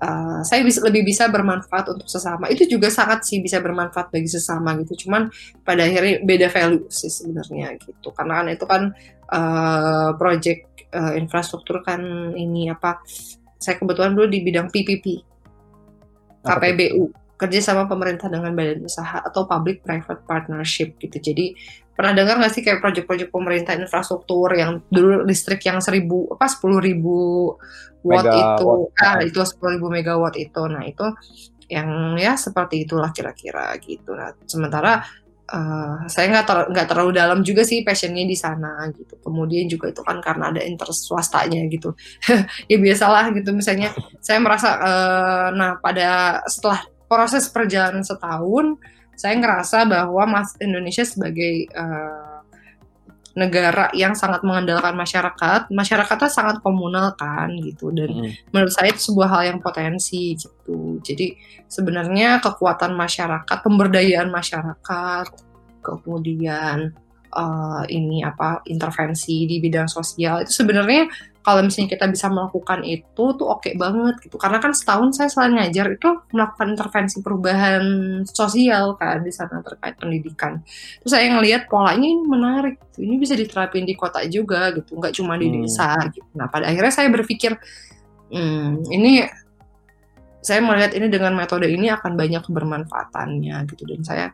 uh, saya bisa lebih bisa bermanfaat untuk sesama. Itu juga sangat sih bisa bermanfaat bagi sesama gitu. Cuman pada akhirnya beda value sih sebenarnya gitu. Karena kan itu kan uh, project uh, infrastruktur kan ini apa saya kebetulan dulu di bidang PPP KPBU kerja sama pemerintah dengan badan usaha atau public private partnership gitu. Jadi pernah dengar nggak sih kayak proyek-proyek pemerintah infrastruktur yang dulu listrik yang seribu apa sepuluh ribu watt itu? ah itu sepuluh ribu megawatt itu. Nah itu yang ya seperti itulah kira-kira gitu. Nah sementara uh, saya nggak ter, nggak terlalu dalam juga sih passionnya di sana gitu. Kemudian juga itu kan karena ada interest swastanya gitu. ya biasalah gitu. Misalnya saya merasa uh, nah pada setelah proses perjalanan setahun saya ngerasa bahwa Mas Indonesia sebagai uh, negara yang sangat mengandalkan masyarakat, masyarakatnya sangat komunal kan gitu dan mm. menurut saya itu sebuah hal yang potensi gitu. Jadi sebenarnya kekuatan masyarakat, pemberdayaan masyarakat, kemudian uh, ini apa intervensi di bidang sosial itu sebenarnya kalau misalnya kita bisa melakukan itu tuh oke okay banget gitu karena kan setahun saya selain ngajar itu melakukan intervensi perubahan sosial kan di sana terkait pendidikan terus saya ngelihat polanya ini menarik gitu. ini bisa diterapin di kota juga gitu nggak cuma di hmm. desa gitu nah pada akhirnya saya berpikir hmm, ini saya melihat ini dengan metode ini akan banyak kebermanfaatannya gitu dan saya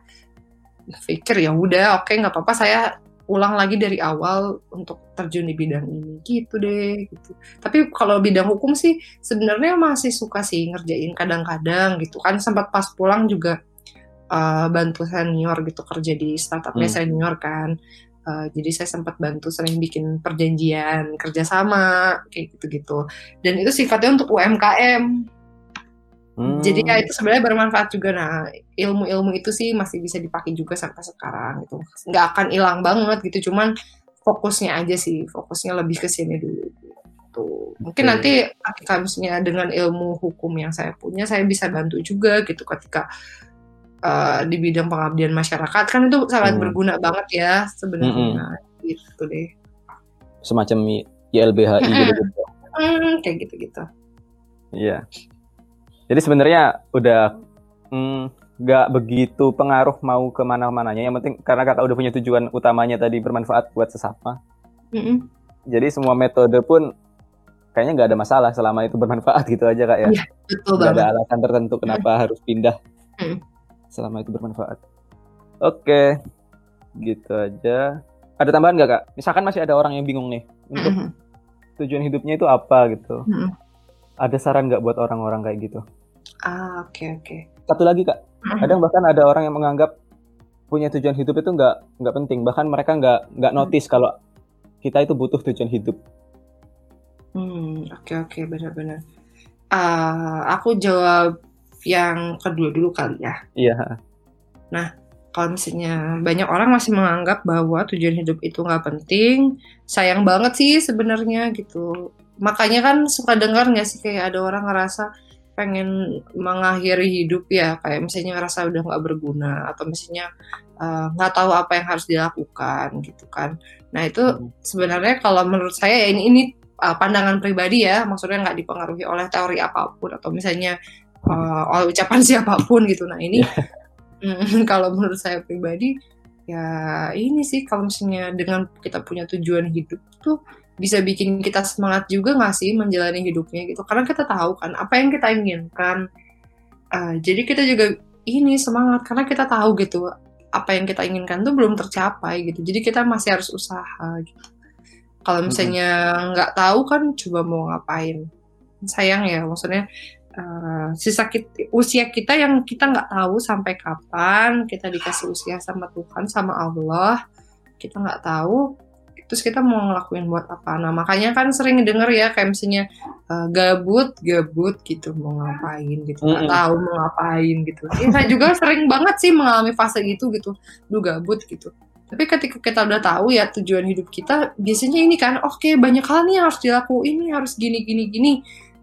pikir ya udah oke okay, nggak apa-apa saya ulang lagi dari awal untuk terjun di bidang ini gitu deh gitu. Tapi kalau bidang hukum sih sebenarnya masih suka sih ngerjain kadang-kadang gitu kan sempat pas pulang juga uh, bantu senior gitu kerja di startupnya hmm. senior kan. Uh, jadi saya sempat bantu sering bikin perjanjian kerjasama kayak gitu-gitu. Dan itu sifatnya untuk UMKM Hmm. Jadi ya itu sebenarnya bermanfaat juga. Nah ilmu-ilmu itu sih masih bisa dipakai juga sampai sekarang gitu. Nggak akan hilang banget gitu. Cuman fokusnya aja sih, fokusnya lebih ke sini dulu. Gitu. Mungkin okay. nanti ketika misalnya dengan ilmu hukum yang saya punya, saya bisa bantu juga gitu ketika uh, di bidang pengabdian masyarakat kan itu sangat hmm. berguna banget ya sebenarnya hmm. gitu deh. Semacam YLBHI gitu. Hmm, kayak gitu-gitu. Iya. Jadi sebenarnya udah mm, nggak mm, begitu pengaruh mau ke mana-mananya. Yang penting karena kakak udah punya tujuan utamanya tadi bermanfaat buat sesama. Mm -hmm. Jadi semua metode pun kayaknya nggak ada masalah selama itu bermanfaat gitu aja kak ya. Iya, betul gak ada alasan tertentu kenapa mm. harus pindah mm. selama itu bermanfaat. Oke, gitu aja. Ada tambahan nggak kak? Misalkan masih ada orang yang bingung nih untuk mm -hmm. tujuan hidupnya itu apa gitu. Mm -hmm. Ada saran nggak buat orang-orang kayak gitu? Ah, oke okay, oke. Okay. Satu lagi kak, kadang bahkan ada orang yang menganggap punya tujuan hidup itu nggak nggak penting, bahkan mereka nggak nggak hmm. notice kalau kita itu butuh tujuan hidup. Hmm, oke okay, oke, okay, benar-benar. Uh, aku jawab yang kedua dulu kali ya. Iya. Nah, kalau misalnya banyak orang masih menganggap bahwa tujuan hidup itu nggak penting, sayang banget sih sebenarnya gitu. Makanya kan suka dengar nggak sih kayak ada orang ngerasa pengen mengakhiri hidup ya kayak misalnya ngerasa udah nggak berguna atau misalnya eh, nggak uh, tahu apa yang harus dilakukan gitu kan nah itu hmm. sebenarnya kalau menurut saya ya ini ini uh, pandangan pribadi ya maksudnya nggak dipengaruhi oleh teori apa pun atau misalnya uh, oleh ucapan siapa pun gitu nah ini yeah. kalau menurut saya pribadi ya ini sih kalau misalnya dengan kita punya tujuan hidup tuh bisa bikin kita semangat juga nggak sih menjalani hidupnya gitu? Karena kita tahu kan apa yang kita inginkan. Uh, jadi kita juga ini semangat. Karena kita tahu gitu apa yang kita inginkan tuh belum tercapai gitu. Jadi kita masih harus usaha gitu. Kalau misalnya nggak mm -hmm. tahu kan coba mau ngapain? Sayang ya maksudnya uh, sisa kita, usia kita yang kita nggak tahu sampai kapan kita dikasih usia sama Tuhan sama Allah kita nggak tahu terus kita mau ngelakuin buat apa nah makanya kan sering denger ya kayak misalnya uh, gabut gabut gitu mau ngapain gitu nggak mm -hmm. tahu mau ngapain gitu ya saya juga sering banget sih mengalami fase gitu gitu lu gabut gitu tapi ketika kita udah tahu ya tujuan hidup kita biasanya ini kan oke okay, banyak hal nih yang harus dilakuin ini harus gini gini gini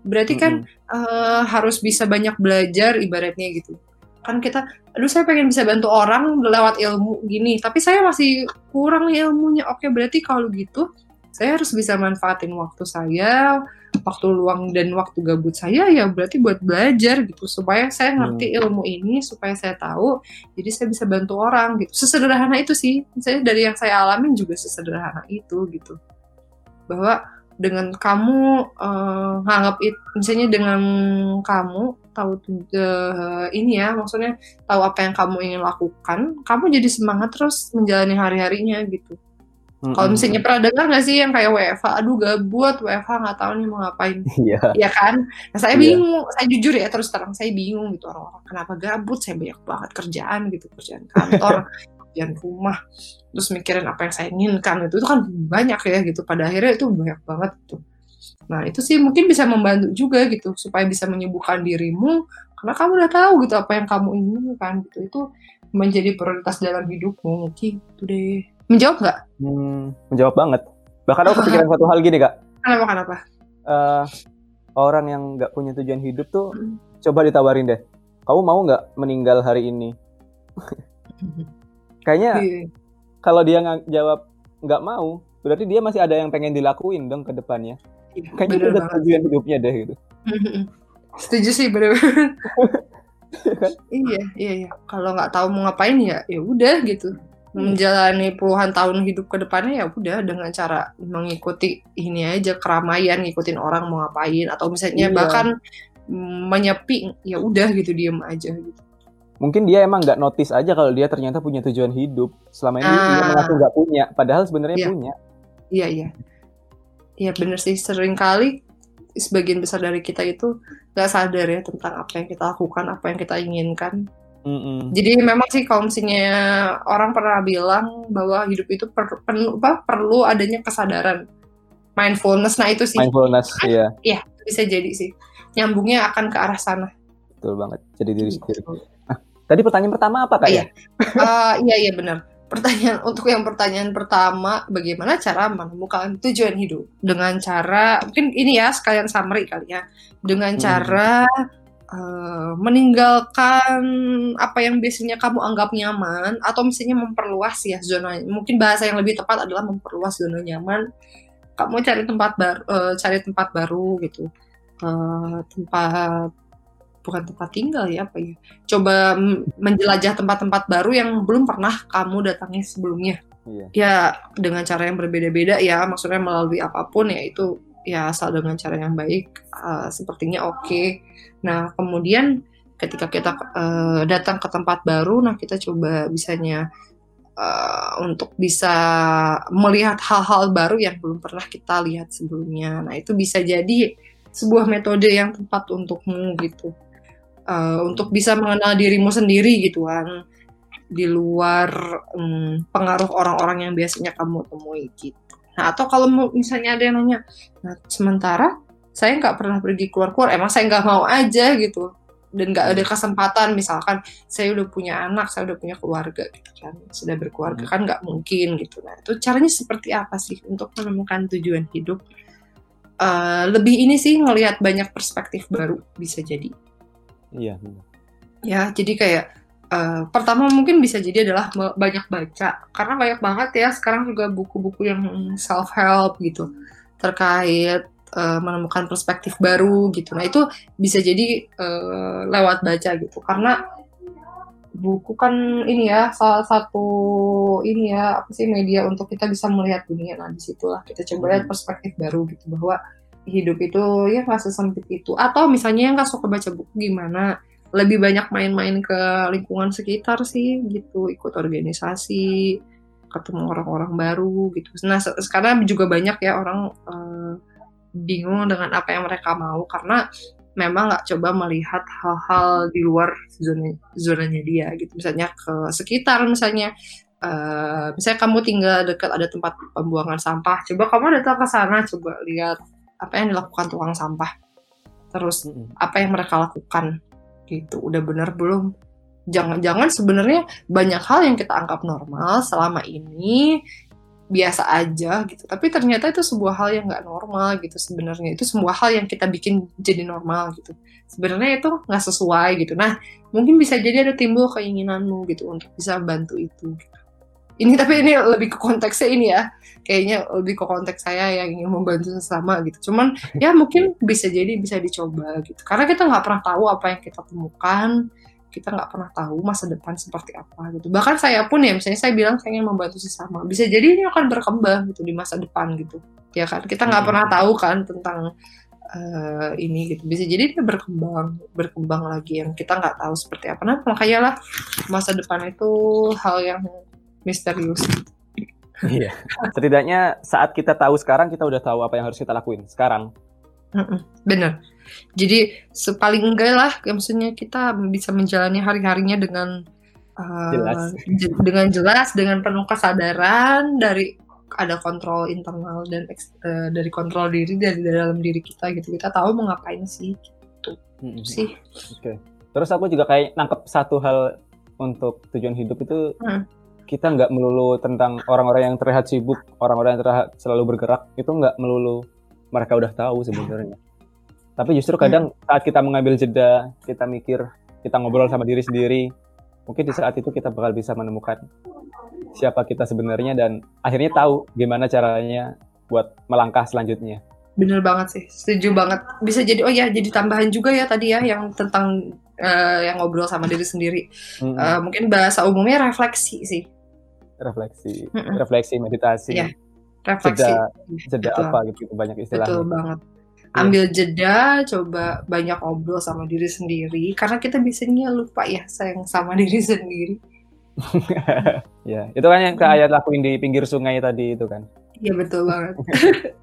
Berarti kan mm -hmm. uh, harus bisa banyak belajar ibaratnya gitu. Kan kita, aduh saya pengen bisa bantu orang lewat ilmu gini, tapi saya masih kurang ilmunya. Oke, berarti kalau gitu saya harus bisa manfaatin waktu saya, waktu luang dan waktu gabut saya ya berarti buat belajar gitu supaya saya ngerti hmm. ilmu ini supaya saya tahu jadi saya bisa bantu orang gitu sesederhana itu sih saya dari yang saya alamin juga sesederhana itu gitu bahwa dengan kamu uh, nganggap itu misalnya dengan kamu tahu uh, ini ya maksudnya tahu apa yang kamu ingin lakukan kamu jadi semangat terus menjalani hari harinya gitu mm-hmm. kalau misalnya pernah dengar nggak sih yang kayak WFH aduh gabut WFH nggak tahu nih mau ngapain iya yeah. kan nah, saya yeah. bingung saya jujur ya terus terang saya bingung gitu orang-orang kenapa gabut saya banyak banget kerjaan gitu kerjaan kantor kerjaan rumah terus mikirin apa yang saya inginkan itu itu kan banyak ya gitu pada akhirnya itu banyak banget tuh nah itu sih mungkin bisa membantu juga gitu supaya bisa menyembuhkan dirimu karena kamu udah tahu gitu apa yang kamu inginkan gitu. Itu menjadi prioritas dalam hidupmu. Gitu deh. Menjawab nggak? Hmm, menjawab banget. Bahkan aku kepikiran satu hal gini kak. Kenapa kenapa? Uh, orang yang nggak punya tujuan hidup tuh hmm. coba ditawarin deh kamu mau nggak meninggal hari ini? Kayaknya kalau dia nggak jawab nggak mau berarti dia masih ada yang pengen dilakuin dong ke depannya kayaknya itu udah tujuan hidupnya deh gitu. Setuju sih bener, iya iya iya kalau nggak tahu mau ngapain ya ya udah gitu. Hmm. menjalani puluhan tahun hidup ke depannya ya udah dengan cara mengikuti ini aja keramaian ngikutin orang mau ngapain atau misalnya iya. bahkan menyepi ya udah gitu diem aja gitu. Mungkin dia emang nggak notice aja kalau dia ternyata punya tujuan hidup. Selama ini ah. dia mengaku nggak punya padahal sebenarnya iya. punya. Iya iya iya bener sih. Sering kali sebagian besar dari kita itu nggak sadar ya tentang apa yang kita lakukan apa yang kita inginkan. Mm -mm. jadi memang sih kalau misalnya orang pernah bilang bahwa hidup itu per, pen, apa, perlu adanya kesadaran. Mindfulness. Nah itu sih. Mindfulness kan, iya. iya bisa jadi sih. Nyambungnya akan ke arah sana. Betul banget. Jadi diri sendiri. Tadi pertanyaan pertama apa kak? Iya, uh, iya iya benar. Pertanyaan untuk yang pertanyaan pertama, bagaimana cara menemukan tujuan hidup dengan cara mungkin ini ya sekalian summary kali ya, dengan hmm. cara uh, meninggalkan apa yang biasanya kamu anggap nyaman atau misalnya memperluas ya zona. Mungkin bahasa yang lebih tepat adalah memperluas zona nyaman. Kamu cari tempat baru, uh, cari tempat baru gitu, uh, tempat bukan tempat tinggal ya apa ya coba menjelajah tempat-tempat baru yang belum pernah kamu datangi sebelumnya iya. ya dengan cara yang berbeda-beda ya maksudnya melalui apa pun ya itu ya asal dengan cara yang baik uh, sepertinya oke okay. nah kemudian ketika kita uh, datang ke tempat baru nah kita coba bisanya uh, untuk bisa melihat hal-hal baru yang belum pernah kita lihat sebelumnya nah itu bisa jadi sebuah metode yang tepat untukmu gitu uh, untuk bisa mengenal dirimu sendiri gitu kan. Di luar um, pengaruh orang-orang yang biasanya kamu temui gitu. Nah atau kalau misalnya ada yang nanya, nah sementara saya nggak pernah pergi keluar-keluar, emang saya nggak mau aja gitu. Dan nggak ada kesempatan misalkan saya udah punya anak saya udah punya keluarga gitu kan sudah berkeluarga kan nggak mungkin gitu. Nah itu caranya seperti apa sih untuk menemukan tujuan hidup? Uh, lebih ini sih ngelihat banyak perspektif baru bisa jadi Iya. Ya, jadi kayak uh, pertama mungkin bisa jadi adalah banyak baca karena banyak banget ya sekarang juga buku-buku yang self help gitu terkait uh, menemukan perspektif baru gitu. Nah itu bisa jadi uh, lewat baca gitu karena buku kan ini ya salah satu ini ya apa sih media untuk kita bisa melihat dunia nah di situlah kita coba lihat Hmm. perspektif baru gitu bahwa hidup itu ya nggak sesempit itu. Atau misalnya yang nggak suka baca buku gimana? Lebih banyak main-main ke lingkungan sekitar sih gitu. Ikut organisasi ketemu orang-orang baru gitu. Nah se- sekarang juga banyak ya orang eh, bingung dengan apa yang mereka mau karena memang nggak coba melihat hal-hal di luar zona zonanya dia gitu. Misalnya ke sekitar misalnya eh, misalnya kamu tinggal dekat ada tempat pembuangan sampah coba kamu datang ke sana coba lihat apa yang dilakukan tukang sampah. Terus apa yang mereka lakukan gitu. Udah benar belum? Jangan-jangan sebenarnya banyak hal yang kita anggap normal selama ini biasa aja gitu. Tapi ternyata itu sebuah hal yang nggak normal gitu sebenarnya. Itu sebuah hal yang kita bikin jadi normal gitu. Sebenarnya itu nggak sesuai gitu. Nah mungkin bisa jadi ada timbul keinginanmu gitu untuk bisa bantu itu gitu. Ini tapi ini lebih ke konteksnya ini ya. Kayaknya lebih ke konteks saya yang ingin membantu sesama gitu. Cuman ya mungkin bisa jadi bisa dicoba gitu. Karena kita nggak pernah tahu apa yang kita temukan. Kita nggak pernah tahu masa depan seperti apa gitu. Bahkan saya pun ya misalnya saya bilang saya ingin membantu sesama. Bisa jadi ini akan berkembang gitu di masa depan gitu. Ya kan? Kita nggak Hmm. pernah tahu kan tentang eh, ini gitu. Bisa jadi dia berkembang berkembang lagi yang kita nggak tahu seperti apa. Nah makanya lah masa depan itu hal yang misterius Iya. Setidaknya saat kita tahu sekarang kita udah tahu apa yang harus kita lakuin sekarang. Bener. Jadi sepaling enggak lah, ya maksudnya kita bisa menjalani hari-harinya dengan uh, Jelas. je- dengan jelas, dengan penuh kesadaran dari ada kontrol internal dan eh, dari kontrol diri dari dalam diri kita gitu. Kita tahu mau ngapain sih Mm-mm. sih. Terus aku juga kayak nangkep satu hal untuk tujuan hidup itu Hmm. Kita nggak melulu tentang orang-orang yang terlihat sibuk, orang-orang yang terlihat selalu bergerak itu nggak melulu mereka udah tahu sebenarnya. Tapi justru kadang saat kita mengambil jeda, kita mikir, kita ngobrol sama diri sendiri, mungkin di saat itu kita bakal bisa menemukan siapa kita sebenarnya dan akhirnya tahu gimana caranya buat melangkah selanjutnya. Bener banget sih, setuju banget. Bisa jadi, oh ya, jadi tambahan juga ya tadi ya yang tentang eh, yang ngobrol sama diri sendiri. Mm-mm. Eh, mungkin bahasa umumnya refleksi sih, refleksi, Mm-mm. refleksi, meditasi, Iya, refleksi. jeda, jeda Betul. apa gitu, banyak istilahnya. Betul banget. Iya. Ambil jeda, coba banyak ngobrol sama diri sendiri, karena kita biasanya lupa ya sayang sama diri sendiri. ya, itu kan yang Kak Ayat lakuin di pinggir sungai tadi itu kan. Iya betul banget.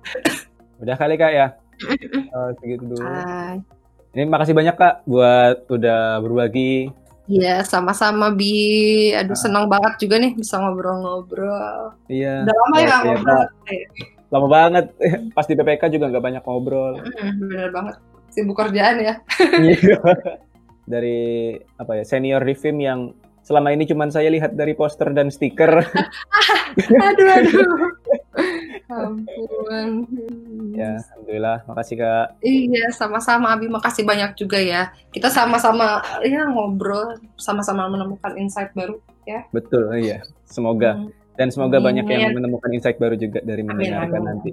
Udah kali Kak ya. Eh, segitu dulu. Hai. Ini makasih banyak Kak buat udah berbagi. Iya, sama-sama Bi. Aduh, Ah. senang banget juga nih bisa ngobrol-ngobrol. Iya. Udah lama ya Iya, ngobrol. Lama banget. Pas di PPK juga nggak banyak ngobrol. Bener banget. Sibuk kerjaan ya. Iya. dari apa ya senior Rivim yang selama ini cuman saya lihat dari poster dan stiker. Aduh, aduh. Ampun. ya, alhamdulillah. Makasih Kak. Iya, sama-sama Abi. Makasih banyak juga ya. Kita sama-sama ya ngobrol, sama-sama menemukan insight baru. Betul, iya. Semoga Hmm. dan semoga banyak yang menemukan insight baru juga dari mendengarkan amin. nanti.